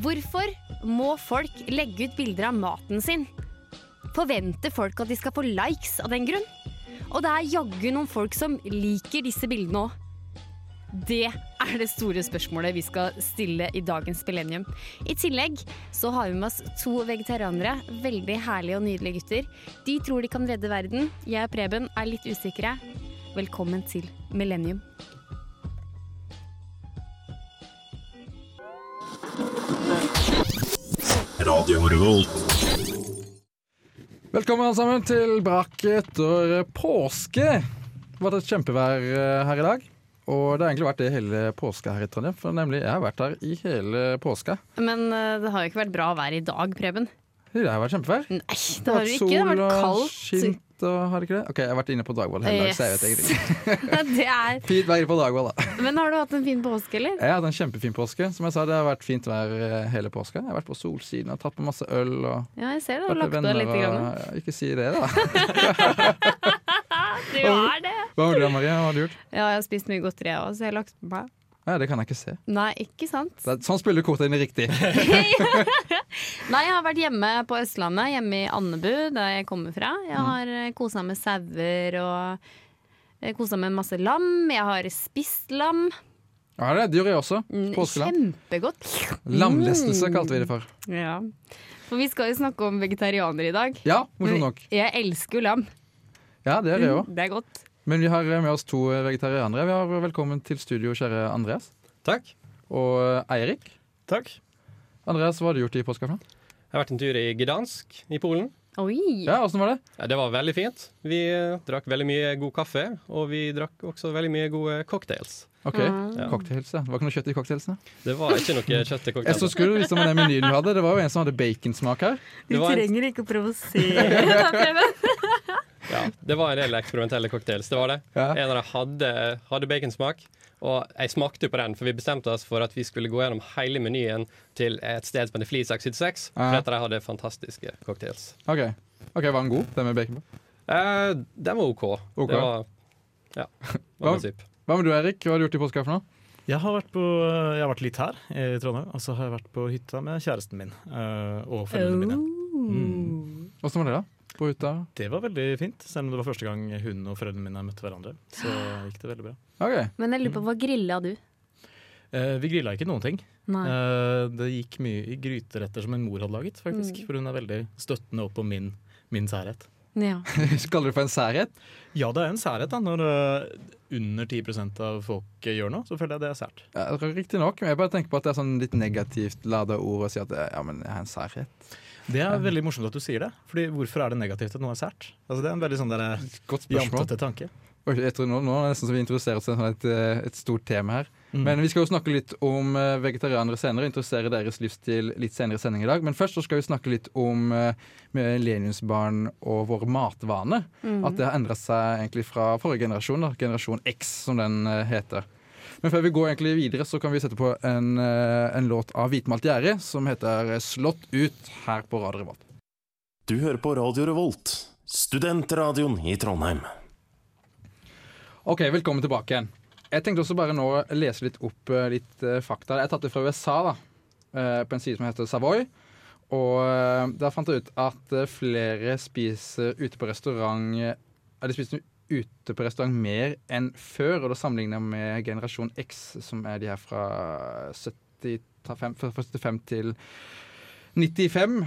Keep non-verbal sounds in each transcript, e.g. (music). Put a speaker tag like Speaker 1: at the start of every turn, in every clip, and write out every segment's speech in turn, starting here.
Speaker 1: Hvorfor må folk legge ut bilder av maten sin? Forventer folk at de skal få likes av den grunn? Og det er jaggu noen folk som liker disse bildene òg. Det er det store spørsmålet vi skal stille i dagens Millennium. I tillegg så har vi med oss to vegetarianere. Veldig herlige og nydelige gutter. De tror de kan redde verden. Jeg og Preben er litt usikre. Velkommen til Millennium.
Speaker 2: Radio Revolt.
Speaker 3: Velkommen alle sammen til brakk etter påske. Det har vært et kjempevær eh, her i dag. Og det har egentlig vært det hele påska her i Trondheim. For nemlig, jeg har vært her i hele påska.
Speaker 1: Men eh, det har jo ikke vært bra vær i dag, Preben.
Speaker 3: Det har vært kjempevær.
Speaker 1: Nei, det har du ikke. Det har vært kaldt.
Speaker 3: skint og har det ikke det? Ok, jeg har vært inne på Dagvoll hele dag, så jeg vet egentlig (laughs)
Speaker 1: er... (laughs)
Speaker 3: Fint vær på Dagvoll, da.
Speaker 1: Men har du hatt en fin påske, eller?
Speaker 3: Jeg har hatt en kjempefin påske. Som jeg sa, det har vært fint vær eh, hele påska. Jeg har vært på Solsiden og tatt på masse øl. Og
Speaker 1: Ja, jeg ser det. Du har lagt deg litt.
Speaker 3: og
Speaker 1: Grann.
Speaker 3: ja, Ikke si det, da. (laughs)
Speaker 1: Du er det.
Speaker 3: Hva med du, Maria? Hva har du gjort?
Speaker 1: Ja, jeg har spist mye godteri, jeg òg, så jeg har lagt meg.
Speaker 3: Ja, det kan jeg ikke se.
Speaker 1: Nei, ikke sant?
Speaker 3: Sånn spiller du kortene riktig. (laughs)
Speaker 1: Nei, jeg har vært hjemme på Østlandet, hjemme i Andebu, der jeg kommer fra.
Speaker 3: Mm.
Speaker 1: Jeg har eh, kosa med sauer og eh, kosa med masse lam. Jeg har spist lam.
Speaker 3: Ja, det, det gjør jeg også.
Speaker 1: Mm,
Speaker 3: Påskelam.
Speaker 1: Kjempegodt.
Speaker 3: Lamlestelse kalte vi det for.
Speaker 1: Ja. For vi skal jo snakke om vegetarianere i dag.
Speaker 3: Ja, morsomt nok.
Speaker 1: Jeg elsker jo lam.
Speaker 3: Ja, det er det òg.
Speaker 1: Det er godt.
Speaker 3: Men vi har med oss to vegetarianere. Vi har Velkommen til studio, kjære Andreas.
Speaker 4: Takk.
Speaker 3: Og Eirik.
Speaker 4: Takk.
Speaker 3: Andreas, hva har du gjort i påska?
Speaker 4: Jeg har vært en tur i Gdansk i Polen.
Speaker 1: Oi.
Speaker 3: Ja, Åssen var det?
Speaker 4: Ja, det var veldig fint. Vi eh, drakk veldig mye god kaffe, og vi drakk også veldig mye gode cocktails.
Speaker 3: Ok,
Speaker 1: ja.
Speaker 3: Cocktails, ja. Det var ikke noe kjøtt i cocktailsene?
Speaker 4: Det var ikke noe (laughs) kjøtt i cocktailsene.
Speaker 3: Jeg så
Speaker 4: cocktails.
Speaker 3: vise meg den menyen du hadde. Det var jo en som hadde baconsmak her.
Speaker 1: Du
Speaker 4: en-
Speaker 1: trenger ikke å provosere. (laughs)
Speaker 4: Ja, det var en del eksperimentelle cocktails. Det var det.
Speaker 3: Ja.
Speaker 4: En av dem hadde, hadde baconsmak, og jeg smakte jo på den, for vi bestemte oss for at vi skulle gå gjennom hele menyen til et sted som heter Flisak 76,
Speaker 3: Ja.
Speaker 4: for dette der hadde fantastiske cocktails.
Speaker 3: Ok, okay Var den god, den med bacon på?
Speaker 4: Eh, den var OK.
Speaker 3: Ok.
Speaker 4: Det var Ja. Var hva,
Speaker 3: Hva med du, Erik? Hva har du gjort i påska for noe?
Speaker 5: Jeg har, vært på, jeg har vært litt her i Trondheim, og så har jeg vært på hytta med kjæresten min eh, og oh. mine. Mm.
Speaker 3: Åssen var det, da? På hytta?
Speaker 5: Det var veldig fint, selv om det var første gang hun og foreldrene mine møtte hverandre. Så gikk det veldig bra.
Speaker 3: Okay.
Speaker 1: Men jeg lurer på, hva grilla du?
Speaker 5: Eh, vi grilla ikke noen ting.
Speaker 1: Nei.
Speaker 5: Eh, det gikk mye i gryteretter som en mor hadde laget, faktisk.
Speaker 1: Mm.
Speaker 5: For hun er veldig støttende opp på min, min særhet.
Speaker 1: Ja. (laughs)
Speaker 3: Kaller du det for en særhet?
Speaker 5: Ja, det er en særhet da, når uh, under 10% av folk gjør noe. Så føler jeg det er sært.
Speaker 3: Ja, Riktignok. Men jeg bare tenker på at det er sånn litt negativt lada ord å si at ja, men jeg har en særhet.
Speaker 5: Det er veldig morsomt at du sier det. Fordi hvorfor er det negativt at noe er sært? Altså, det er en veldig sånn der,
Speaker 3: Godt spørsmål.
Speaker 5: jantete tanke.
Speaker 3: Jeg tror nå, nå er det nesten som vi introduserer oss til et, eh, et stort tema her.
Speaker 5: Mm.
Speaker 3: Men vi skal jo snakke litt om eh, vegetarianere senere. Interessere deres livsstil litt senere i sending i dag. Men først så skal vi snakke litt om millenniumsbarn og våre matvaner.
Speaker 1: Mm.
Speaker 3: At det har endret seg egentlig fra forrige generasjon, da. generasjon X som den eh, heter. Men før vi går egentlig videre, så kan vi sette på en, eh, en låt av Hvitmalt gjerde som heter 'Slått ut' her på Radio Revolt.
Speaker 2: Du hører på Radio Revolt, studentradioen i Trondheim.
Speaker 3: Ok, velkommen tilbake igjen. Jeg tenkte også bare nå å lese litt opp eh, litt eh, fakta. Jeg har tatt det fra USA, da, eh, på en side som heter Savoy. Og eh, der fant jeg ut at eh, flere spiser ute på restaurant eh, Eller spiser ute på restaurant mer enn før, og da sammenligner jeg med generasjon X, som er de her fra 75, fra 75 til 95.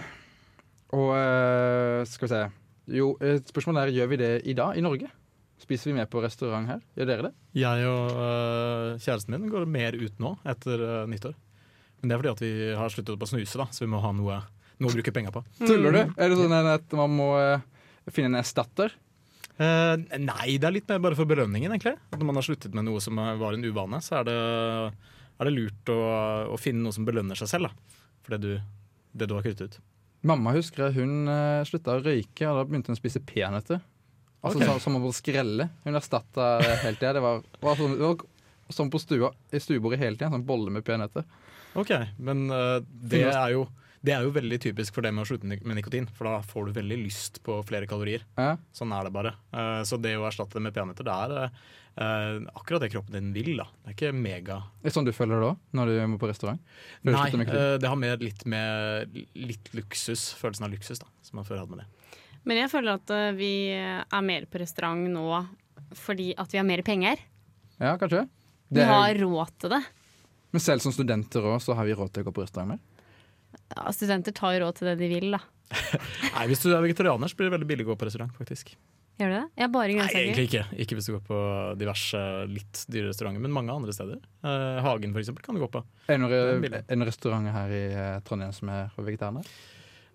Speaker 3: Og eh, skal vi se Jo, eh, spørsmålet er gjør vi det i dag, i Norge? Spiser vi mer på restaurant her? Gjør dere det?
Speaker 5: Jeg og øh, kjæresten min går mer ut nå etter øh, nyttår. Men det er fordi at vi har sluttet opp å snuse, da, så vi må ha noe, noe å bruke penger på.
Speaker 3: Tuller du? Er det sånn at man må eh, finne en erstatter?
Speaker 5: Eh, nei, det er litt mer bare for belønningen, egentlig. At når man har sluttet med noe som eh, var en uvane, så er det, er det lurt å, å finne noe som belønner seg selv, da. For det du, det du har kuttet ut.
Speaker 3: Mamma husker jeg hun uh, slutta å røyke, og da begynte hun å spise peanøtter. Altså
Speaker 5: okay.
Speaker 3: som, som å skrelle. Hun erstatta det hele tida. Det var, var sånn, det var sånn på stua, i stuebordet hele tida. Sånn bolle med peanøtter.
Speaker 5: Ok, men uh, det er jo Det er jo veldig typisk for det med å slutte med nikotin, for da får du veldig lyst på flere kalorier.
Speaker 3: Ja.
Speaker 5: Sånn er det bare. Eh, Så det å erstatte det med peanøtter, det er eh, akkurat det kroppen din vil. da. Det er ikke mega
Speaker 3: Er det sånn du føler det da, når du må på restaurant? Før
Speaker 5: Nei, eh, det har mer litt med litt luksus, følelsen av luksus, da, som man før hadde med det.
Speaker 1: Men jeg føler at vi er mer på restaurant nå fordi at vi har mer penger.
Speaker 3: Ja, kanskje?
Speaker 1: Vi
Speaker 3: Det er-
Speaker 1: har råd til det.
Speaker 3: Men selv som studenter òg, så har vi råd til å gå på restaurant mer.
Speaker 1: Ja, studenter tar jo råd til det de vil, da. (laughs)
Speaker 5: Nei, Hvis du er vegetarianer, så blir det veldig billig å gå på restaurant. faktisk.
Speaker 1: Gjør du det? Jeg har bare
Speaker 5: Nei, egentlig ikke. Ikke hvis du går på diverse litt dyre restauranter, men mange andre steder. Eh, Hagen eksempel kan du gå på.
Speaker 3: Er det noen,
Speaker 5: er
Speaker 3: er restauranter her i eh, Trondheim som er vegetarianer?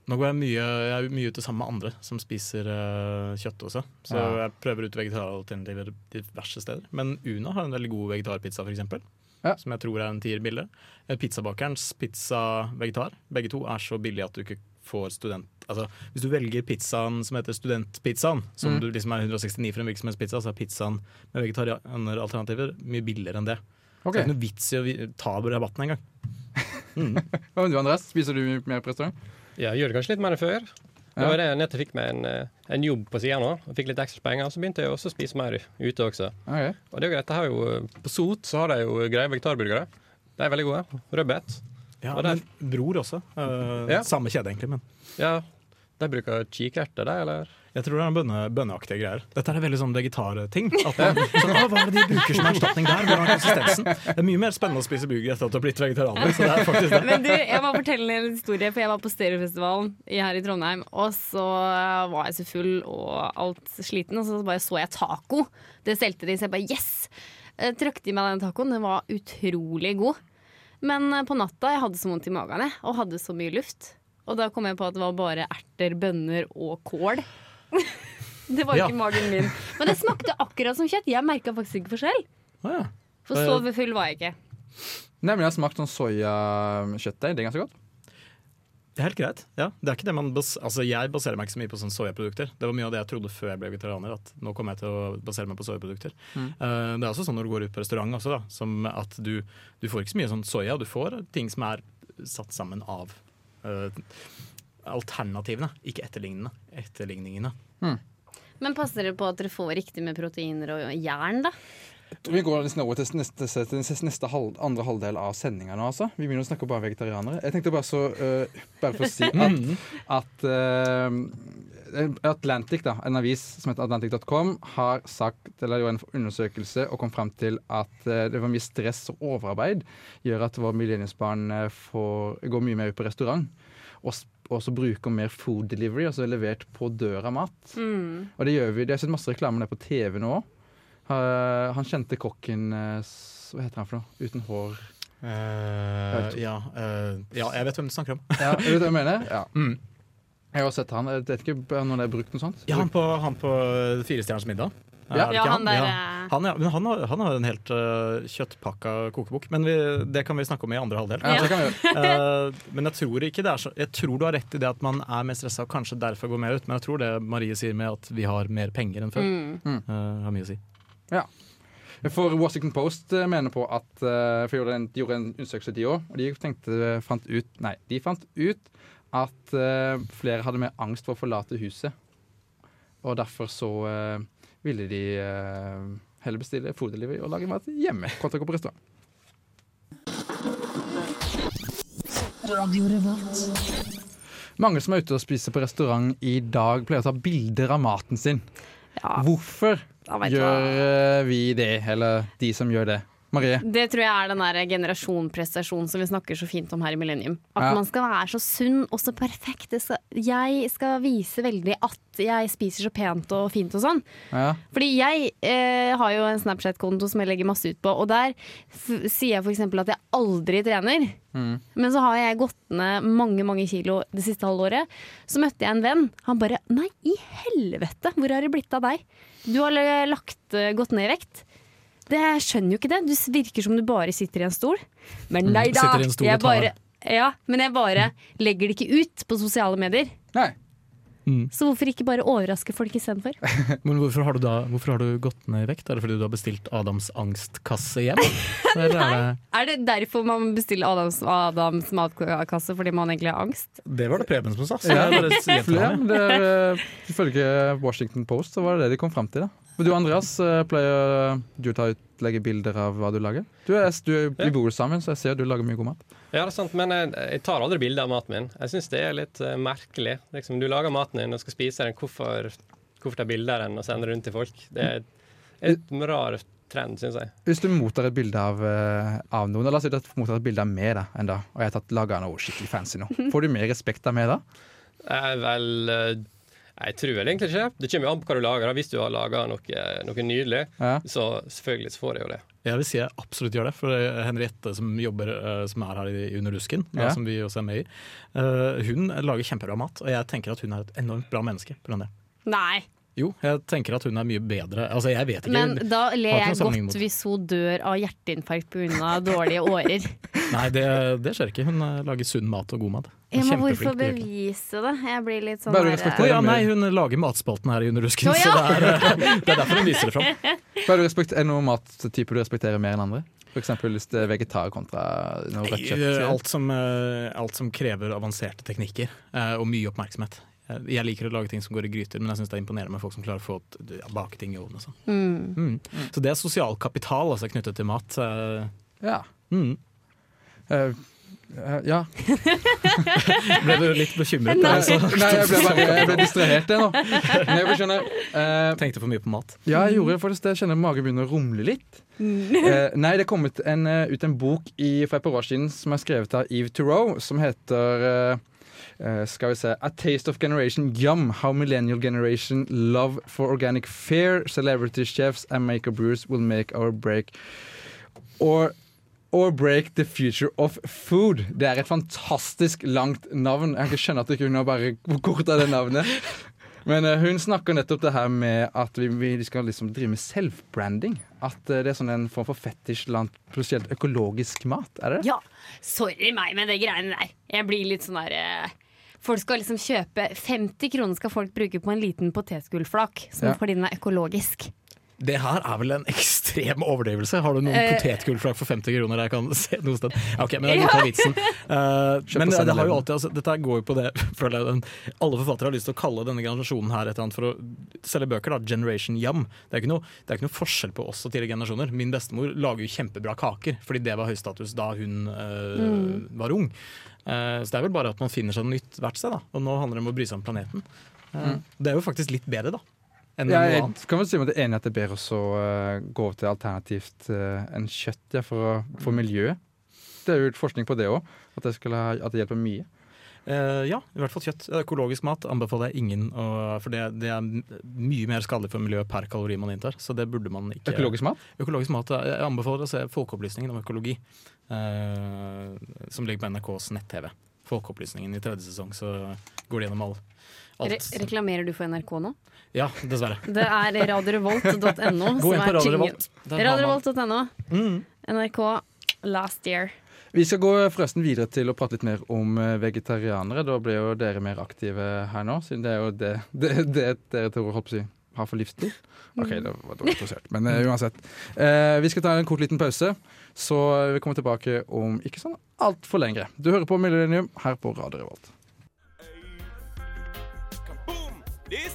Speaker 5: Nå går jeg mye, jeg er mye ute sammen med andre som spiser uh, kjøtt også. Så
Speaker 3: Ja.
Speaker 5: jeg prøver ut vegetaralternativer diverse steder. Men Una har en veldig god vegetarpizza, eksempel.
Speaker 3: Ja.
Speaker 5: Som jeg tror er en tier billig. Eh, Pizzabakerens pizza vegetar. Begge to er så billige at du ikke får student... Altså, hvis du velger pizzaen som heter studentpizzaen, som
Speaker 3: Mm.
Speaker 5: du liksom er 169 for en virksomhetspizza, pizza, så er pizzaen med vegetarianeralternativer mye billigere enn det.
Speaker 3: Okay.
Speaker 5: Så det er ikke noe vits i å ta rabatten engang. (laughs)
Speaker 3: Hva med du, Andreas? Spiser du mer på restaurant?
Speaker 4: Ja, gjør det kanskje litt mer enn før. Det
Speaker 3: Ja.
Speaker 4: var det jeg nettopp fikk meg en, eh, en jobb på sida nå. og Fikk litt ekstra penger, og så begynte jeg også å spise mer ute også.
Speaker 3: Okay.
Speaker 4: Og det er jo greit, det har jo, eh, På Sot så har de jo greie vegetarburgere. De er veldig gode. Rødbet.
Speaker 5: Ja,
Speaker 4: Og der-
Speaker 5: men Bror også. Uh,
Speaker 4: Ja.
Speaker 5: Samme kjede, egentlig. men
Speaker 4: Ja, de bruker kikerter, de, eller?
Speaker 5: Jeg tror det er bønne, bønneaktige greier. Dette er veldig sånn vegetarting. (laughs) Sånn, «Å, hva er det de bruker som erstatning der? Hvordan er konsistensen? Det er mye mer spennende å spise burger etter at du har blitt vegetarianer. Så det er faktisk det.
Speaker 1: Men du, jeg må fortelle en historie, for jeg var på Stereofestivalen her i Trondheim. Og så var jeg så full og alt sliten, og så bare så jeg taco. Det stelte de, så jeg bare yes! Trøkte Trykte i meg den tacoen. Den var utrolig god. Men eh, på natta jeg hadde så vondt i magen jeg, og hadde så mye luft. Og da kom jeg på at det var bare erter, bønner og kål. (laughs) det var
Speaker 5: Ja.
Speaker 1: ikke magen min. Men det smakte akkurat som kjøtt. Jeg merka faktisk ikke forskjell.
Speaker 5: Ja.
Speaker 1: For så full var jeg ikke.
Speaker 3: Nei, men jeg har smakt sånn soyakjøttdeig. Det er ganske godt.
Speaker 5: Det er helt greit. Ja, det er ikke det man bas altså, jeg baserer meg ikke så mye på sånn soyaprodukter. Det var mye av det jeg trodde før jeg ble vegetarianer. At nå kommer jeg til å basere meg på soyaprodukter. uh, det er også sånn når du går ut på restaurant også, da, som at du, du får ikke så mye sånn soya. Du får ting som er satt sammen av eh, alternativene, ikke etterlignende. Etterligningene.
Speaker 1: Men passer det på at dere får riktig med proteiner og jern, da?
Speaker 3: Vi går nesten over til neste, til neste, halv, andre halvdel av sendinga nå, altså. Vi begynner å snakke om bare vegetarianere. Jeg tenkte bare så uh, Bare for å si at, at uh, Atlantic, da, en avis som heter Atlantic.com, har sagt, eller gjorde en undersøkelse og kom fram til at uh, det var mye stress og overarbeid gjør at våre millenniumsbarn går mye mer ut på restaurant. Og s- også bruker mer food delivery, altså levert på døra mat. Og det gjør vi. Det har sett masse reklame der på TV nå. Uh, han kjente kokken eh, Hva heter han for noe? Uten hår.
Speaker 5: Eh, ja, uh, ja, jeg vet hvem du snakker om.
Speaker 3: Ja, vet du hva jeg mener? (laughs) Ja.
Speaker 5: Mm.
Speaker 3: Jeg har sett han. Jeg vet ikke om noen er brukt noe sånt.
Speaker 5: Ja, han på, han på Firestjerners middag.
Speaker 3: Ja.
Speaker 5: Er det
Speaker 1: Ja,
Speaker 5: ikke
Speaker 1: han der,
Speaker 5: Ja. Han, ja, men han, har, han har en helt uh, kjøttpakka kokebok, men vi, det kan vi snakke om i andre halvdel.
Speaker 3: Ja, det kan vi gjøre. (laughs)
Speaker 5: Eh, men jeg tror ikke det er så Jeg tror du har rett i det at man er mer stressa og kanskje derfor går mer ut, men jeg tror det Marie sier med at vi har mer penger enn før,
Speaker 1: mm.
Speaker 5: uh, har mye å si.
Speaker 3: Ja. For Washington Post eh, mener på at eh, For de gjorde en, de gjorde en undersøkelse, de òg. Og de tenkte, fant ut Nei, de fant ut at eh, flere hadde mer angst for å forlate huset. Og derfor så eh, ville de eh, heller bestille food og lage mat hjemme kontra å gå på restaurant. Mange som er ute og spiser på restaurant i dag, pleier å ta bilder av maten sin.
Speaker 1: Ja,
Speaker 3: Hvorfor gjør eh, vi det, eller de som gjør det? Marie?
Speaker 1: Det tror jeg er den der generasjonprestasjonen som vi snakker så fint om her i Millennium. At
Speaker 3: Ja.
Speaker 1: man skal være så sunn og så perfekt. Skal, jeg skal vise veldig at jeg spiser så pent og fint og sånn.
Speaker 3: Ja.
Speaker 1: Fordi jeg eh, har jo en Snapchat-konto som jeg legger masse ut på, og der sier jeg f.eks. at jeg aldri trener.
Speaker 3: Mm.
Speaker 1: Men så har jeg gått ned mange mange kilo det siste halvåret. Så møtte jeg en venn. Han bare 'nei, i helvete, hvor har det blitt av deg?' Du har lagt, eh, gått ned i vekt. Det, jeg skjønner jo ikke det. Du virker som du bare sitter i en stol. Men nei da!
Speaker 5: sitter i en stol
Speaker 1: jeg bare, ja, men jeg bare legger det ikke ut på sosiale medier.
Speaker 3: Nei.
Speaker 1: Så hvorfor ikke bare overraske folk istedenfor? (laughs)
Speaker 5: Men hvorfor har, du da, hvorfor har du gått ned i vekt? Er det fordi du har bestilt Adams angstkasse hjem? (laughs) Nei. er det
Speaker 1: Er det derfor man bestiller Adams, Adams matkasse? Fordi man egentlig har angst?
Speaker 5: Det var det Preben som sa.
Speaker 3: Ja, (laughs) eh, Ifølge Washington Post så var det det de kom fram til. da. Men du Andreas, eh, pleier du å ta ut, legge bilder av hva du lager? Du, du, vi bor sammen, så jeg ser du lager mye god mat.
Speaker 4: Ja, det er sant, men jeg, jeg tar aldri bilder av maten min. Jeg syns det er litt uh, merkelig. Liksom, du lager maten din og skal spise den. Hvorfor, hvorfor ta bilder av den og sende rundt til folk? Det er et rar trend, syns jeg.
Speaker 3: Hvis du mottar et bilde av, uh, av noen, la oss si at du mottar et bilde av meg, da, en dag, og jeg har tatt laga noe skikkelig fancy nå, (laughs) får du mer respekt av meg da?
Speaker 4: Jeg er vel eh, Jeg tror vel egentlig ikke. Det kommer jo an på hva du lager. Hvis du har laga noe, noe nydelig,
Speaker 3: Ja.
Speaker 4: så selvfølgelig så får jeg jo det.
Speaker 5: Jeg vil si jeg absolutt gjør det. For Henriette, som jobber eh, Som er her i Underlusken,
Speaker 3: Ja.
Speaker 5: som vi også er med i, eh, hun lager kjempebra mat. Og jeg tenker at hun er et enormt bra menneske. pga. det.
Speaker 1: Nei.
Speaker 5: Jo, jeg tenker at hun er mye bedre. Altså, jeg vet ikke.
Speaker 1: Men da ler jeg godt
Speaker 5: mot-
Speaker 1: hvis hun dør av hjerteinfarkt pga. dårlige årer. (laughs)
Speaker 5: Nei, det, det skjer ikke. Hun eh, lager sunn mat og god mat.
Speaker 1: Ja, men hvorfor bevise det? Jeg blir litt sånn
Speaker 3: Bare du
Speaker 1: der,
Speaker 5: ja, nei, hun lager matspalten her i Under
Speaker 1: oh, ja.
Speaker 5: så det er, eh, (laughs) det er derfor hun viser det fram. (laughs)
Speaker 3: Bare respekt, er det noen mattyper du respekterer mer enn andre? Eksempel hvis det er vegetar kontra noe rødt
Speaker 5: Eh,
Speaker 3: kjøtt?
Speaker 5: Alt som, eh, alt som krever avanserte teknikker eh, og mye oppmerksomhet. Eh, Jeg liker å lage ting som går i gryter, men jeg syns det er imponerende med folk som klarer å få ja, bake ting i ovnen. og sånn.
Speaker 1: Mm.
Speaker 5: Mm. Så det er sosial kapital altså, knyttet til mat. eh,
Speaker 3: Ja.
Speaker 5: Mm.
Speaker 3: Uh, uh, ja. (laughs)
Speaker 5: Ble du litt bekymret?
Speaker 3: Nei,
Speaker 5: Altså?
Speaker 3: nei, jeg ble bare jeg ble distrahert jeg nå. Men jeg skjønner uh,
Speaker 5: Tenkte for mye på mat.
Speaker 3: Ja, jeg gjorde faktisk det. Jeg kjenner magen begynner å rumle litt. Eh, nei, det er kommet en, ut en bok i, for et par år siden som er skrevet av Eve Theroux, som heter eh, skal vi se A Taste of Generation Yum. How Millennial Generation Love for Organic Fair. Celebrity chefs and maker brewers will make our break. Or Or Break the Future of Food. Det er et fantastisk langt navn. Jeg kan ikke skjønne at ikke kunne bare korta det navnet. Men uh, hun snakker nettopp det her med at vi, vi skal liksom drive med self-branding. At uh, det er sånn en form for fetisj blant spesielt økologisk mat. Er det det?
Speaker 1: Ja, sorry meg med det greiene der. Jeg blir litt sånn der eh, Folk skal liksom kjøpe 50 kroner skal folk bruke på en liten potetgullflak som
Speaker 3: Ja.
Speaker 1: fordi den er økologisk.
Speaker 5: Det her er vel en ekstrem overdrivelse. Har du noen
Speaker 1: Eh.
Speaker 5: potetgullflak for 50 kroner jeg kan se noe sted? Ok, men det godtar vitsen. (laughs)
Speaker 3: Uh,
Speaker 5: men det, det har jo alltid, altså, dette går jo på det (laughs) føler jeg, den, Alle forfattere har lyst til å kalle denne generasjonen her et eller annet for å selge bøker. da, Generation Yum. Det er ikke noe, det er ikke noe forskjell på oss og tidligere generasjoner. Min bestemor lager jo kjempebra kaker, fordi det var høystatus da hun eh, var ung. Eh, så det er vel bare at man finner seg noe nytt hvert sted, da. Og nå handler det om å bry seg om planeten. Mm. Det er jo faktisk litt bedre, da. Enn
Speaker 3: Ja,
Speaker 5: noe
Speaker 3: jeg kan vel si meg enig at det er bedre å eh, gå over til alternativt eh, enn kjøtt ja, for, for miljøet. Det er jo forskning på det òg, at, det at det hjelper mye.
Speaker 5: Uh, ja, i hvert fall kjøtt. Økologisk mat anbefaler jeg ingen, Og, for det, det er mye mer skadelig for miljøet per kalori man inntar. Så det burde man ikke
Speaker 3: Økologisk mat?
Speaker 5: Økologisk mat, Jeg anbefaler å se Folkeopplysningen om økologi, uh, som ligger på NRKs nett-TV. Folkeopplysningen i tredje sesong, så går det gjennom all,
Speaker 1: Re reklamerer du for NRK nå?
Speaker 5: Ja, dessverre. (laughs)
Speaker 1: Det er radiorevolt.no. (laughs)
Speaker 5: Gå inn på
Speaker 1: Radiorevolt.no.
Speaker 5: Mm.
Speaker 1: NRK last year.
Speaker 3: Vi skal gå forresten videre til å prate litt mer om eh, vegetarianere. Da blir jo dere mer aktive her nå, siden det er jo det, det, det dere tror holdt på å si, har for livsstil. OK, det var dårlig interessert, men uh, uansett. Uh, vi skal ta en kort liten pause, så vi kommer tilbake om ikke sånn altfor lenge. Du hører på Millennium her på Radio Revolt.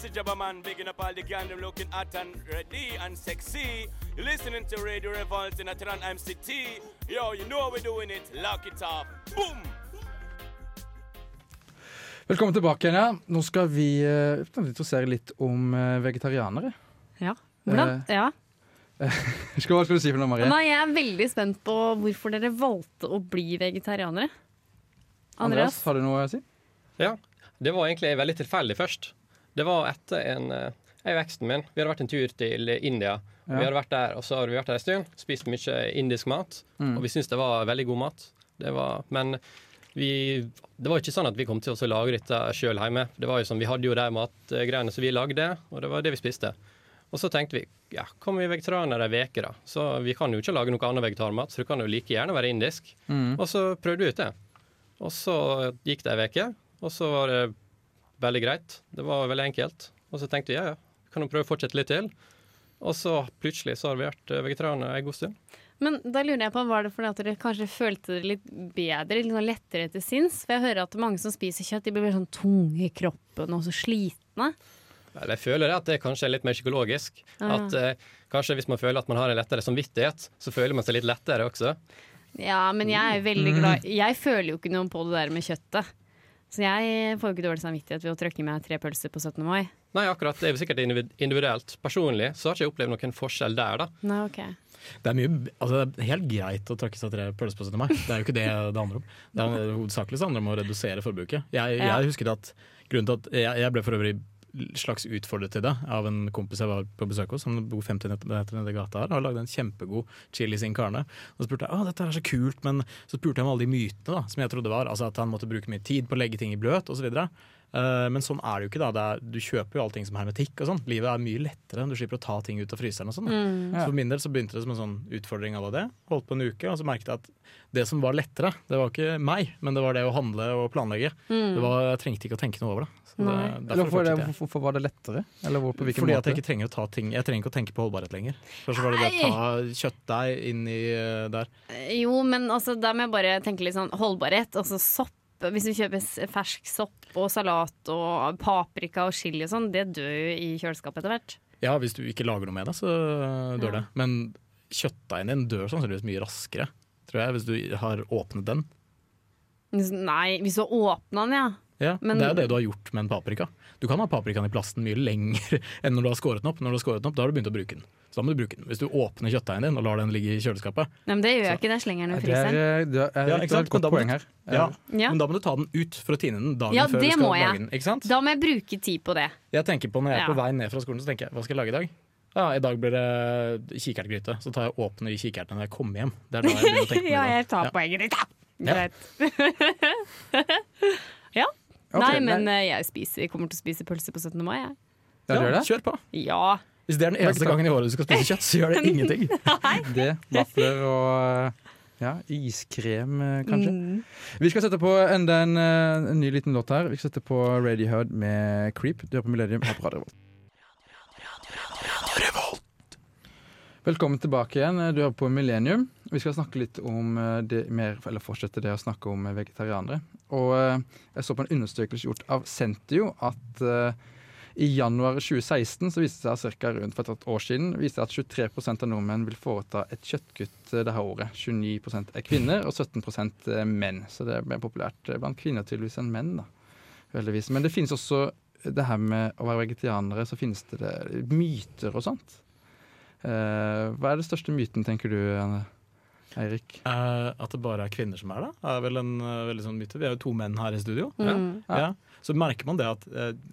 Speaker 6: This is Jabba Man bigging up all the gang them looking hot and ready and sexy. You're listening to Radio Revolt in Atran MCT. Yo, you know how we're doing it. Lock it up. Boom!
Speaker 3: Velkommen tilbake igjen. ja. Nå skal vi uh, interessere litt om uh, vegetarianere.
Speaker 1: Ja. Hvordan?
Speaker 3: Uh,
Speaker 1: Ja. (laughs)
Speaker 3: Hva skal du si for noe, Marie?
Speaker 1: Nei, jeg er veldig spent på hvorfor dere valgte å bli vegetarianere. Andreas?
Speaker 3: har du noe å si?
Speaker 4: Ja, det var egentlig veldig tilfeldig først. Det var etter en eh, Jeg og eksen min vi hadde vært en tur til India.
Speaker 3: Ja.
Speaker 4: Vi hadde vært der, og så hadde vi vært der en stund, spist mye indisk mat.
Speaker 3: Mm.
Speaker 4: Og vi syntes det var veldig god mat. Det var, men vi, det var ikke sånn at vi kom til å lage dette sjøl hjemme. Det var jo sånn, Vi hadde jo de matgreiene som vi lagde, og det var det vi spiste. Og så tenkte vi ja, kom vi vegetarianere ei uke, da. Så vi kan jo ikke lage noe annet vegetarmat, så det kan jo like gjerne være indisk.
Speaker 3: Mm.
Speaker 4: Og så prøvde vi ut det. Og så gikk det ei uke, og så var det veldig greit. Det var veldig enkelt. Og så tenkte vi ja, ja, kan jo prøve å fortsette litt til. Og så plutselig så har vi vært eh, vegetarianere en god stund.
Speaker 1: Men da lurer jeg på, var det fordi at dere kanskje følte det litt bedre, litt sånn lettere til sinns? For jeg hører at mange som spiser kjøtt, de blir sånn tunge i kroppen og så slitne.
Speaker 4: Vel, jeg føler at det kanskje er litt mer psykologisk.
Speaker 1: Ah.
Speaker 4: At eh, kanskje hvis man føler at man har en lettere samvittighet, så føler man seg litt lettere også.
Speaker 1: Ja, men jeg er veldig glad Jeg føler jo ikke noe på det der med kjøttet. Så jeg får jo ikke dårlig samvittighet ved å trykke meg tre pølser på 17. mai.
Speaker 4: Nei, akkurat. Det er jo sikkert individuelt. Personlig så har ikke jeg opplevd noen forskjell der, da.
Speaker 1: Nei, ok.
Speaker 5: Det er, mye, altså det er helt greit å tråkke seg tre pølser på 17. mai. Det er jo ikke det det handler om. Det er Hovedsakelig så handler det om å redusere forbruket. Jeg, jeg husker at grunnen til at jeg, jeg ble for øvrig slags utfordret til det av en kompis jeg var på besøk hos. som bor 50 meter i gata her og har lagd en kjempegod chili sin carne. Og så spurte jeg å dette er så kult, men så spurte jeg om alle de mytene da, som jeg trodde var. Altså at han måtte bruke mye tid på å legge ting i bløt osv. Uh, men sånn er det jo ikke. da det er, Du kjøper jo allting som hermetikk. og sånn Livet er mye lettere. Du slipper å ta ting ut av fryseren. og sånn.
Speaker 1: Mm.
Speaker 5: Så For min del så begynte det som en sånn utfordring av det. Holdt på en uke, og så merket jeg at det som var lettere, det var ikke meg, men det var det å handle og planlegge.
Speaker 1: Mm.
Speaker 5: Det var, jeg trengte ikke å tenke noe over det. Det
Speaker 3: Eller hvorfor, det, hvorfor var det lettere? Eller hvor, på hvilken
Speaker 5: Fordi at jeg ikke trenger å ta ting Jeg trenger ikke å tenke på holdbarhet lenger. Først så var det det å ta kjøttdeig inn i eh, der.
Speaker 1: Jo, men altså, da må jeg bare tenke litt sånn holdbarhet. Altså sopp. Hvis du kjøper fersk sopp og salat og paprika og chili og sånn, det dør jo i kjøleskapet etter hvert.
Speaker 5: Ja, hvis du ikke lager noe med det, så dør
Speaker 1: Ja.
Speaker 5: det. Men kjøttdeigen din dør sannsynligvis mye raskere, tror jeg, hvis du har åpnet den.
Speaker 1: Nei, hvis du har åpna den, ja.
Speaker 5: Ja,
Speaker 1: Men-
Speaker 5: Det er jo det du har gjort med en paprika. Du kan ha paprikaen i plasten mye lenger (laughs) enn når du har skåret den opp. Når du har skåret den opp, Da har du begynt å bruke den. Så da må du bruke den. Hvis du åpner kjøttdeigen din og lar den ligge i kjøleskapet,
Speaker 1: Nei, men det gjør jeg ikke, det slenger den i
Speaker 3: Det er,
Speaker 1: fryseren.
Speaker 3: eh, det er,
Speaker 5: Ja, ikke sant? Men da må du- ja,
Speaker 1: Ja.
Speaker 5: men da må du ta den ut for å tine den dagen
Speaker 1: Ja,
Speaker 5: før du skal lage den. Ikke sant?
Speaker 1: Da må jeg bruke tid på det.
Speaker 5: Jeg tenker på Når jeg er på
Speaker 1: Ja.
Speaker 5: vei ned fra skolen, så tenker jeg hva skal jeg lage i dag? Ja, I dag blir det kikertgryte. Så tar jeg åpne de kikertene når jeg kommer hjem. Det er da jeg begynner å tenke på (laughs)
Speaker 1: Ja, jeg tar poenget ditt, da. Greit. (laughs) ja.
Speaker 3: Ok,
Speaker 1: Nei, men nei. jeg spiser, kommer til å spise pølse på 17. mai, jeg.
Speaker 3: Ja, ja.
Speaker 5: Kjør på.
Speaker 1: Ja.
Speaker 5: Hvis det er den eneste gangen i året du skal spise kjøtt, så gjør det (laughs) ingenting. (laughs)
Speaker 3: Det, vafler og ja, iskrem, eh, kanskje.
Speaker 1: Mm.
Speaker 3: Vi skal sette på enda en, eh, en ny liten låt her. Vi skal sette på Radiohead med 'Creep'. Du hører på Millennium her på Radio Revolt. Velkommen tilbake igjen. Du er på Millennium. Vi skal snakke litt om eh, det mer, eller fortsette det å snakke om eh, vegetarianere. Og eh, jeg så på en undersøkelse gjort av Sentio at i januar 2016 så viste det seg ca. rundt for et år siden viste at 23% av nordmenn vil foreta et kjøttkutt dette året. 29% er kvinner og 17 er menn. Så det er mer populært blant kvinner tydeligvis enn menn. da, heldigvis. Men det finnes også det her med å være vegetarianere, så finnes det, det myter og sånt. Eh, hva er den største myten, tenker du, Anne? Eirik?
Speaker 5: Eh, at det bare er kvinner som er det, er vel en eh, veldig sånn myte. Vi er jo to menn her i studio.
Speaker 1: Mm.
Speaker 5: Ja. Så merker man det at,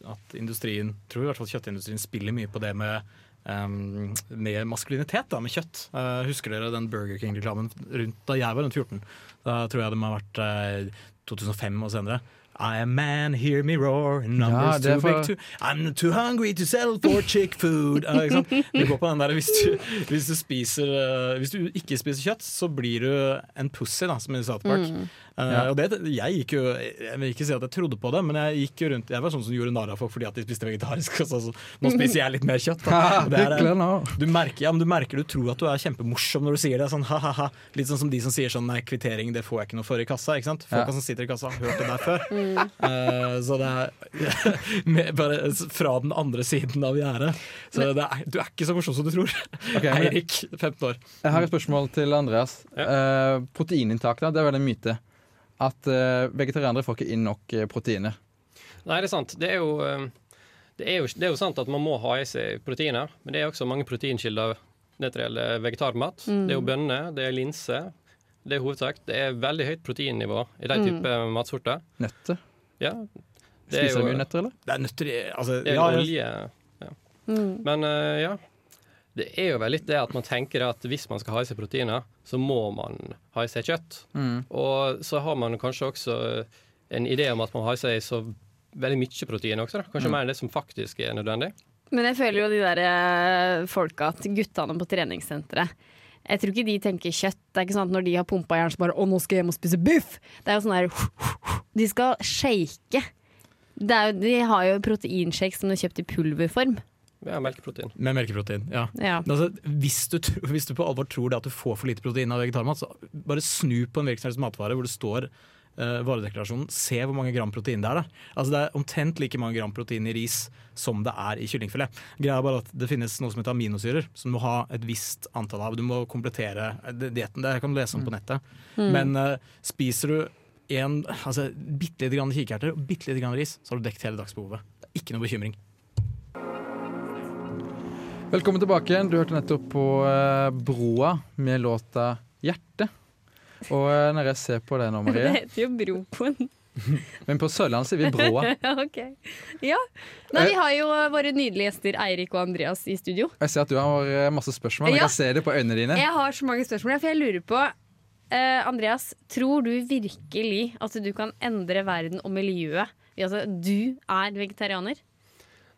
Speaker 5: at industrien, tror i hvert fall kjøttindustrien, spiller mye på det med, um, med maskulinitet, da, med kjøtt. Uh, husker dere den Burger King-reklamen rundt da jeg var rundt 14? Da tror jeg det må ha vært uh, 2005 og senere. I am man, hear me roar, numbers
Speaker 3: er
Speaker 5: too
Speaker 3: for-
Speaker 5: big to I'm too hungry to sell for chick food. Ja? Det går på den der, hvis du, hvis, du spiser, eh, hvis du ikke spiser kjøtt, så blir du en pussy, da, som i South Park.
Speaker 1: Mm.
Speaker 5: Eh,
Speaker 3: Ja.
Speaker 5: og det, jeg gikk jo Jeg vil ikke si at jeg trodde på det, men jeg gikk jo rundt Jeg var sånn som gjorde narr av folk fordi at de spiste vegetarisk. (laughs) og Så, så, nå spiser jeg litt mer kjøtt. Da. (laughs) Og Det er, du, merker, ja, men du merker du tror at du er kjempemorsom når du sier det. Sånn. Litt sånn som de som sier sånn nei, kvittering det får jeg ikke noe for i kassa. Ikke sant? Folka
Speaker 3: Ja.
Speaker 5: som sitter i kassa, har hørt det der før. (laughs) Eh, så det er med, bare fra den andre siden av gjerdet. Så det er, du er ikke så morsom som du tror.
Speaker 3: Okay,
Speaker 5: Eirik, 15 år.
Speaker 3: Jeg har et spørsmål til Andreas. Uh, proteininntak, da, det er vel en myte. At eh, vegetarianere får ikke inn nok eh, proteiner.
Speaker 4: Nei, det er sant. Det er jo eh, det er, jo, det er jo sant at man må ha i seg proteiner, men det er også mange proteinkilder når det gjelder vegetarmat. Det er jo bønner, det er linse. Det er hovedsak. Det er veldig høyt proteinnivå i de type matsorter.
Speaker 3: Nøtter.
Speaker 4: Ja. Er
Speaker 3: Spiser du mye nøtter, eller?
Speaker 5: Det er nøtter i altså,
Speaker 4: Det er
Speaker 5: ja,
Speaker 4: olje. Ja.
Speaker 1: Mm.
Speaker 4: Men ja. Det er jo vel litt det at man tenker at hvis man skal ha i seg proteiner, så må man ha i seg kjøtt.
Speaker 3: Mm.
Speaker 4: Og så har man kanskje også en idé om at man har i seg så veldig mye protein også. Da. Kanskje mer enn det som faktisk er nødvendig.
Speaker 1: Men jeg føler jo de der eh, folka, at guttene på treningssenteret Jeg tror ikke de tenker kjøtt. Det er ikke sånn at når de har pumpa jern, så bare 'Å, nå skal jeg hjem og spise biff'. Det er jo sånn der (laughs) De skal shake. Det er jo, de har jo proteinshake som de har kjøpt i pulverform.
Speaker 4: Ja, melkeprotein.
Speaker 5: Med melkeprotein. ja.
Speaker 1: Ja.
Speaker 5: Altså, hvis, du, hvis du på alvor tror det at du får for lite protein av vegetarmat, så bare snu på en virksomhets matvare hvor det står uh, varedeklarasjonen. Se hvor mange gram protein det er. Da. Altså, det er omtrent like mange gram protein i ris som det er i kyllingfilet. Greia er bare at Det finnes noe som heter aminosyrer, som du må ha et visst antall av. Du må komplettere eh, dietten. Det kan du lese om på nettet. Men uh, spiser du en, altså, bitte lite grann kikerter og bitte lite grann ris, så har du dekket hele dagsbehovet. Det er ikke noe bekymring.
Speaker 3: Velkommen tilbake igjen. Du hørte nettopp på eh, Broa med låta 'Hjerte'. Og eh, når jeg ser på (laughs) det nå,
Speaker 1: Det
Speaker 3: Marie
Speaker 1: heter jo Broen. (laughs)
Speaker 3: Men på Sørlandet sier vi Broa. (laughs)
Speaker 1: Ja, ok. Ja. Nei, vi har jo våre nydelige gjester Eirik og Andreas i studio.
Speaker 3: Jeg ser at du har eh, masse spørsmål. Jeg
Speaker 1: Ja.
Speaker 3: kan se det på øynene dine.
Speaker 1: Jeg har så mange spørsmål, for jeg lurer på eh, Andreas, tror du virkelig at du kan endre verden og miljøet Altså, du er vegetarianer?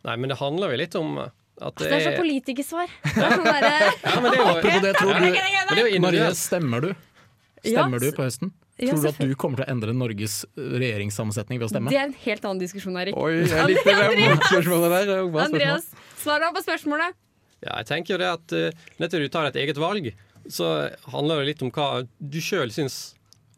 Speaker 4: Nei, men det handler jo litt om at
Speaker 1: det, det er så politikersvar. (laughs) Det er sånn
Speaker 4: Ja, men det er jo, (laughs)
Speaker 5: Apropos det, tror du,
Speaker 4: det er
Speaker 5: Marie, stemmer du?
Speaker 1: Ja,
Speaker 5: Stemmer du på høsten?
Speaker 1: Ja,
Speaker 5: Tror du at du kommer til å endre Norges regjeringssammensetning ved å stemme?
Speaker 1: Det er en helt annen diskusjon, Erik.
Speaker 3: Oi, jeg likte det spørsmålet der. Spørsmål.
Speaker 1: Andreas, svar da på spørsmålet.
Speaker 4: Ja, jeg tenker jo det at uh, nettopp du tar et eget valg, så handler det litt om hva du sjøl syns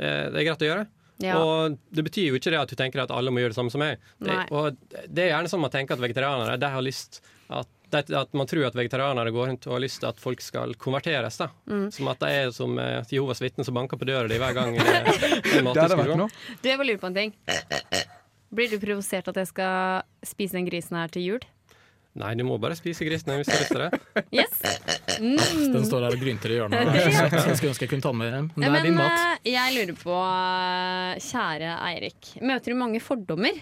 Speaker 4: uh, det er greit å gjøre.
Speaker 1: Ja.
Speaker 4: Og det betyr jo ikke det at du tenker at alle må gjøre det samme som meg. Det, og det er gjerne sånn man tenker at vegetarianere de har lyst at, at man tror at vegetarianere går rundt og har lyst til at folk skal konverteres. da.
Speaker 1: Mm.
Speaker 4: Som at de er som eh, Jehovas vitner som banker på døra di hver gang (laughs) det er
Speaker 3: Det hadde vært noe.
Speaker 1: Du, jeg bare lurer på en ting. Blir du provosert at jeg skal spise den grisen her til jul?
Speaker 4: Nei, du må bare spise grisen hvis du har lyst til det. (laughs)
Speaker 1: Yes! Mm.
Speaker 5: Den står der og grynter i hjørnet. (laughs) Jeg skulle ønske jeg kunne ta den med hjem. Men det er din mat.
Speaker 1: eh, jeg lurer på, eh, kjære Eirik, møter du mange fordommer?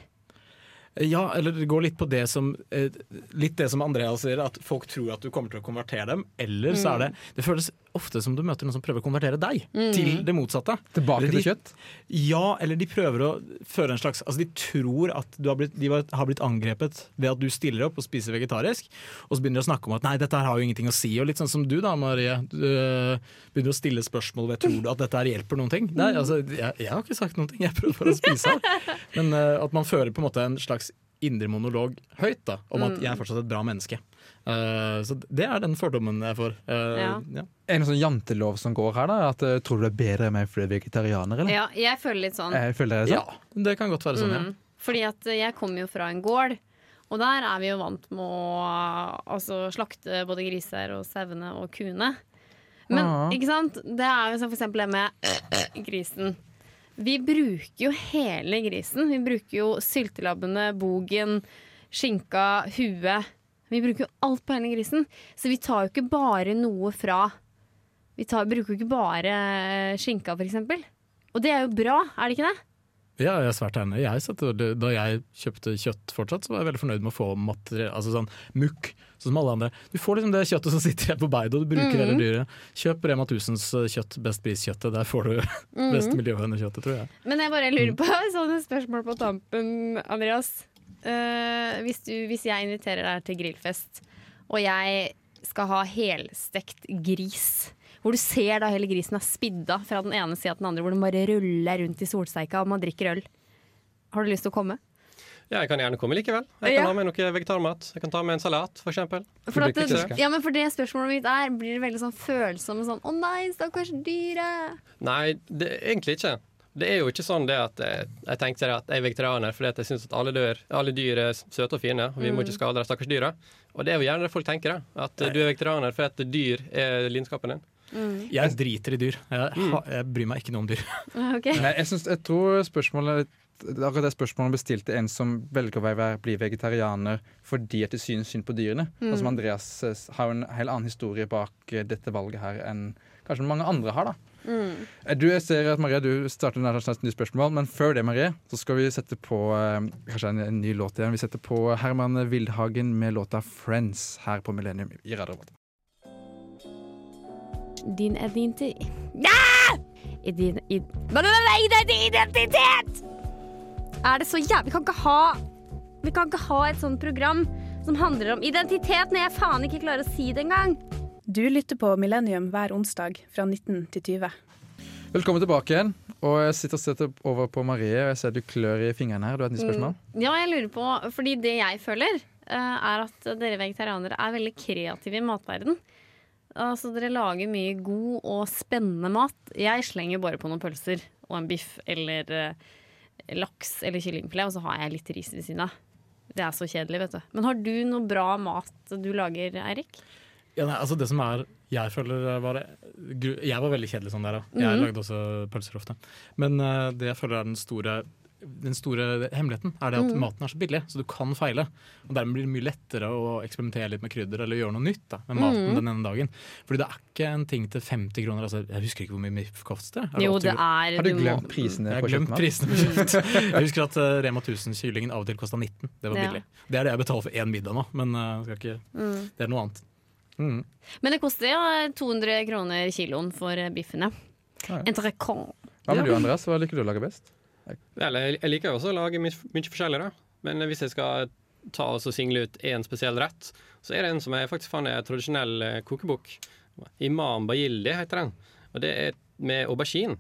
Speaker 5: Ja, eller det går litt på det som eh, Litt det som Andrea sier, at folk tror at du kommer til å konvertere dem. Eller så er det Det føles ofte som du møter noen som prøver å konvertere deg til det motsatte.
Speaker 3: Tilbake
Speaker 5: de,
Speaker 3: til kjøtt.
Speaker 5: Ja, eller de prøver å føre en slags Altså de tror at du har blitt, de har blitt angrepet ved at du stiller opp og spiser vegetarisk, og så begynner de å snakke om at nei, dette her har jo ingenting å si. Og litt sånn som du da, Marie. Du øh, begynner å stille spørsmål ved tror du at dette her hjelper noen ting. Nei, altså, jeg, jeg har ikke sagt noen ting, jeg prøver bare å spise her. (laughs) Men uh, at man fører på en måte en slags indre monolog høyt da, om at jeg er fortsatt et bra menneske. Uh, så det er den fordommen jeg får. Uh,
Speaker 1: Ja.
Speaker 5: ja.
Speaker 3: Er det noen sånn jantelov som går her? da? At eh, Tror du det er bedre enn meg fordi du er vegetarianer? eller?
Speaker 1: Ja, jeg føler litt sånn.
Speaker 3: Jeg føler det sånn.
Speaker 5: ja, det kan godt være sånn, ja.
Speaker 1: Mm. Fordi at jeg kommer jo fra en gård, og der er vi jo vant med å altså, slakte både griser og sauene og kuene. Men
Speaker 3: Ja.
Speaker 1: ikke sant? det er jo som for eksempel det med (clears throat) grisen. Vi bruker jo hele grisen. Vi bruker jo syltelabbene, bogen, skinka, huet. Vi bruker jo alt på hele grisen. Så vi tar jo ikke bare noe fra Vi tar, bruker jo ikke bare skinka, for eksempel. Og det er jo bra, er det ikke det?
Speaker 5: Ja, jeg er svært enig. Jeg da jeg kjøpte kjøtt fortsatt, så var jeg veldig fornøyd med å få materiell, altså sånn mukk, sånn som alle andre. Du får liksom det kjøttet som sitter igjen på beidet, og du bruker hele dyret. Kjøp Rema 1000s kjøtt, best pris-kjøttet. Der får du (laughs) best miljøvennlig kjøttet, tror jeg.
Speaker 1: Men jeg bare lurer på (laughs) sånne spørsmål på tampen, Andreas. Uh, hvis, du, hvis jeg inviterer deg til grillfest, og jeg skal ha helstekt gris, hvor du ser da hele grisen er spidda fra den ene sida til den andre, hvor den bare ruller rundt i solsteika og man drikker øl. Har du lyst til å komme?
Speaker 4: Ja, jeg kan gjerne komme likevel. Jeg
Speaker 1: Ja.
Speaker 4: kan ha med noe vegetarmat. Jeg kan ta med en salat, for eksempel.
Speaker 1: For, at det, ja, men for det spørsmålet mitt er, blir det veldig sånn følsomme sånn Å nei, stakkars dyret.
Speaker 4: Nei, det, egentlig ikke. Det er jo ikke sånn det at jeg, jeg tenkte at jeg er vegetarianer fordi at jeg syns at alle, dør, alle dyr er søte og fine, og vi må ikke skade de stakkars dyra. Og det er jo gjerne det folk tenker, da. At du er vegetarianer fordi at dyr er lidenskapen din.
Speaker 5: Jeg driter i dyr. Jeg, ha, jeg bryr meg ikke noe om dyr.
Speaker 1: Okay.
Speaker 3: Nei, jeg, synes, jeg tror spørsmålet Akkurat det spørsmålet bestilte en som velger å være, bli vegetarianer fordi at de synes synd på dyrene. Og som Andreas eh, har en helt annen historie bak eh, dette valget her enn kanskje mange andre har. da. Mm. Du, jeg ser at Maria, du starter et nytt spørsmål, men før det Marie, så skal vi sette på eh, kanskje en, en ny låt igjen. Vi setter på Herman Wildhagen med låta 'Friends' her på Millennium i Radio.
Speaker 1: Din identitet ja! Idin, id, din identitet? Er det så jævlig Vi kan ikke ha Vi kan ikke ha et sånt program som handler om identitet når jeg faen ikke klarer å si det engang.
Speaker 7: Du lytter på Millennium hver onsdag fra 19 til 20.
Speaker 3: Velkommen tilbake igjen. Og jeg sitter og setter over på Marie, og jeg ser du klør i fingrene her. Du har et nytt spørsmål?
Speaker 1: Ja, jeg lurer på Fordi det jeg føler eh, er at dere vegetarianere er veldig kreative i matverden. Altså, dere lager mye god og spennende mat. Jeg slenger bare på noen pølser og en biff eller eh, laks eller kyllingfilet, og så har jeg litt ris ved siden av. Det er så kjedelig, vet du. Men har du noe bra mat du lager, Eirik?
Speaker 5: Ja, nei, altså det som er Jeg føler var Jeg var veldig kjedelig sånn der, da. Jeg
Speaker 1: Mhm.
Speaker 5: lagde også pølser ofte. Men uh, det jeg føler er den store den store hemmeligheten er det at
Speaker 1: mm.
Speaker 5: maten er så billig, så du kan feile. Og Dermed blir det mye lettere å eksperimentere litt med krydder eller gjøre noe nytt da, med maten
Speaker 1: mm.
Speaker 5: den ene dagen. Fordi det er ikke en ting til 50 kroner. Altså, jeg husker ikke hvor mye MIF koster. Er
Speaker 1: Jo, det er
Speaker 3: Har du
Speaker 1: må-
Speaker 3: glemt prisene
Speaker 5: Jeg
Speaker 3: på kjøttmat?
Speaker 5: prisene på kjøtt. Jeg husker at uh, Rema 1000-kyllingen av og til kosta 19. Det var
Speaker 1: Ja.
Speaker 5: billig. Det er det jeg betaler for én middag nå, men uh, skal ikke,
Speaker 1: Mm.
Speaker 5: det er noe annet. Mm.
Speaker 1: Men det koster ja, 200 kroner kiloen for eh, biffene.
Speaker 3: Ja.
Speaker 1: Entrecôte.
Speaker 3: Hva med du, Andreas? Hva liker du å lage best?
Speaker 4: Jeg, liker jo også å lage mye, forskjellig, da. Men hvis jeg skal ta og single ut én spesiell rett, så er det en som jeg faktisk fant i en tradisjonell eh, kokebok. Imam Bayildi heter den. Og det er med aubergine.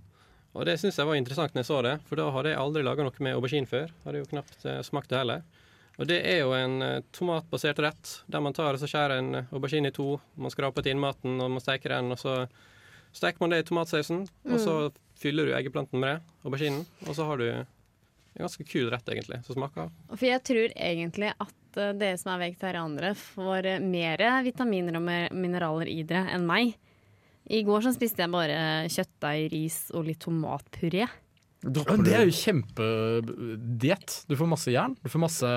Speaker 4: Og det syns jeg var interessant når jeg så det, for da hadde jeg aldri laga noe med aubergine før. Hadde jo knapt eh, smakt det heller. Og det er jo en eh, tomatbasert rett, der man tar og så skjærer en aubergine i to. Man skraper til innmaten, og man steker den, og så steker man det i tomatsausen. Og så fyller du eggeplanten med det, auberginen, og så har du en ganske kul rett, egentlig, som smaker.
Speaker 1: For jeg tror egentlig at eh, dere som er vegetarianere, får eh, mer vitaminer og mineraler i dere enn meg. I går så spiste jeg bare kjøttdeig, ris og litt tomatpuré.
Speaker 5: Men det er jo kjempediett. Du får masse jern, du får masse,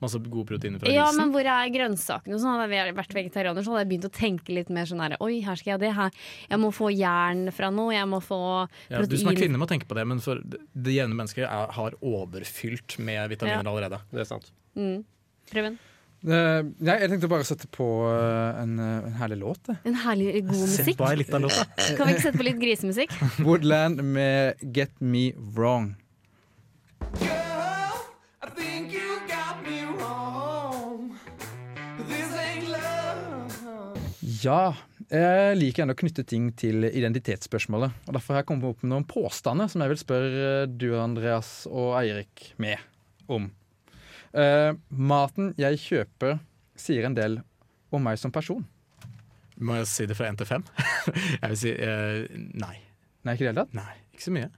Speaker 5: masse gode proteiner fra
Speaker 1: Ja,
Speaker 5: risen.
Speaker 1: men hvor er grønnsakene? Sånn, hadde jeg vært vegetarianer, så hadde jeg begynt å tenke litt mer sånn her Oi, her skal jeg ha det her. Jeg må få jern fra noe, jeg må få
Speaker 5: Ja, du som er kvinne må tenke på det, men for det det jevne mennesket er, har overfylt med vitaminer
Speaker 1: Ja.
Speaker 5: allerede.
Speaker 4: Det er sant.
Speaker 1: Mm. Prøven.
Speaker 3: Eh, nei, jeg tenkte bare å sette på eh, en, eh, en herlig låt.
Speaker 1: En herlig god
Speaker 5: Sett
Speaker 1: musikk. (laughs) Kan vi ikke sette på litt grisemusikk?
Speaker 3: Woodland med 'Get Me Wrong'. Ja, jeg liker ennå å knytte ting til identitetsspørsmålet. Og Derfor har jeg kommet opp med noen påstander som jeg vil spørre du, Andreas og Eirik med om. Eh, maten jeg kjøper, sier en del om meg som person.
Speaker 5: Må jeg si det fra én til fem? (laughs) jeg vil si uh, nei.
Speaker 3: Nei, ikke i det hele tatt.
Speaker 5: Nei, ikke så mye.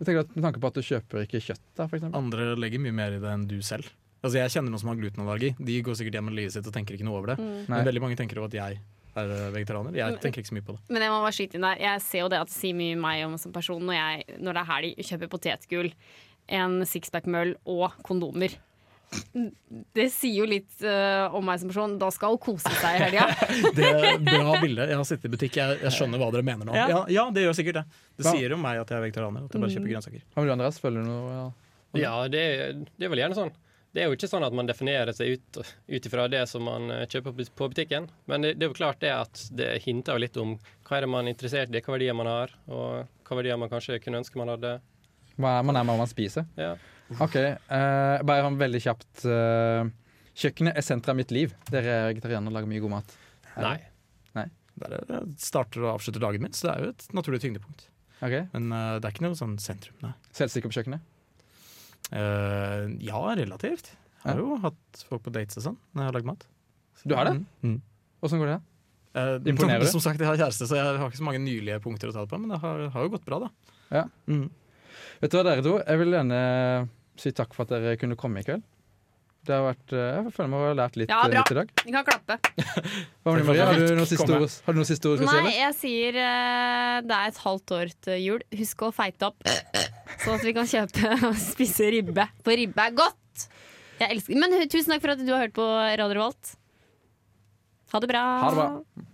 Speaker 3: Jeg tenker at Med tanke på at du kjøper ikke kjøtt, da, for eksempel.
Speaker 5: Andre legger mye mer i det enn du selv. Altså Jeg kjenner noen som har glutenallergi. De går sikkert hjem med livet sitt og tenker ikke noe over det.
Speaker 1: Mm.
Speaker 5: Men veldig mange tenker jo at jeg er eh, vegetarianer. Jeg tenker ikke så mye på det.
Speaker 1: Men jeg må bare skyte inn der. Jeg ser jo det at det sier mye meg om som person når, jeg, når det er helg, kjøper potetgull, en sixpack-møll og kondomer. Det sier jo litt uh, om meg som person. Da skal hun kose seg i helga. (laughs)
Speaker 5: Det er bra bilde. Jeg har sittet i butikk, jeg, jeg skjønner hva dere mener nå.
Speaker 1: Ja.
Speaker 5: Ja, ja det gjør sikkert det. Det
Speaker 3: ja.
Speaker 5: sier om meg at jeg er vegetarianer. At jeg bare kjøper grønnsaker.
Speaker 3: Har du, Andreas? Følger du noe? Ja.
Speaker 4: Ja, det, det er vel gjerne sånn. Det er jo ikke sånn at man definerer seg ut ut ifra det som man eh, kjøper på- på butikken. Men det, det er jo klart det at det hinter litt om hva er det man er interessert i, hva verdier man har, og hva verdier man kanskje kunne ønske man hadde.
Speaker 3: Man er med hva man spiser?
Speaker 4: Ja.
Speaker 3: OK. Uh, bare sånn veldig kjapt. Uh, kjøkkenet er senteret av mitt liv. Dere er vegetarianere og lager mye god mat. Nei.
Speaker 4: Nei.
Speaker 3: det?
Speaker 5: Der er- jeg starter og avslutter dagen min, så det er jo et naturlig tyngdepunkt.
Speaker 3: Ok.
Speaker 5: Men uh, det er ikke noe sånn sentrum, nei.
Speaker 3: Selvsikker på kjøkkenet?
Speaker 5: Eh, ja, relativt. Jeg har
Speaker 3: Ja.
Speaker 5: jo hatt folk på dates og sånn når jeg har lagd mat.
Speaker 3: Du har det?
Speaker 5: Mm.
Speaker 3: Åssen går det?
Speaker 5: Eh,
Speaker 3: Imponerer
Speaker 5: du? (laughs) som sagt, jeg har kjæreste, så jeg har ikke så mange nylige punkter å ta det på, men det har, har jo gått bra, da.
Speaker 3: Ja.
Speaker 5: Mm.
Speaker 3: Vet du hva, dere to? Jeg vil gjerne si takk for at dere kunne komme i kveld. Det har vært, eh, Jeg føler meg å ha lært litt,
Speaker 1: Ja,
Speaker 3: eh,
Speaker 1: bra.
Speaker 3: litt i dag.
Speaker 1: Vi kan klappe.
Speaker 3: Hva med Maria? Har du noen siste ord, har du noen siste ord skal?
Speaker 1: Nei, jeg sier eh, det er et halvt år til jul. Husk å feite opp, (laughs) sånn at vi kan kjøpe (laughs) og spise ribbe. For ribbe er godt! Jeg elsker Men tusen takk for at du har hørt på Radio Revolt. Ha det bra.
Speaker 3: Ha det bra.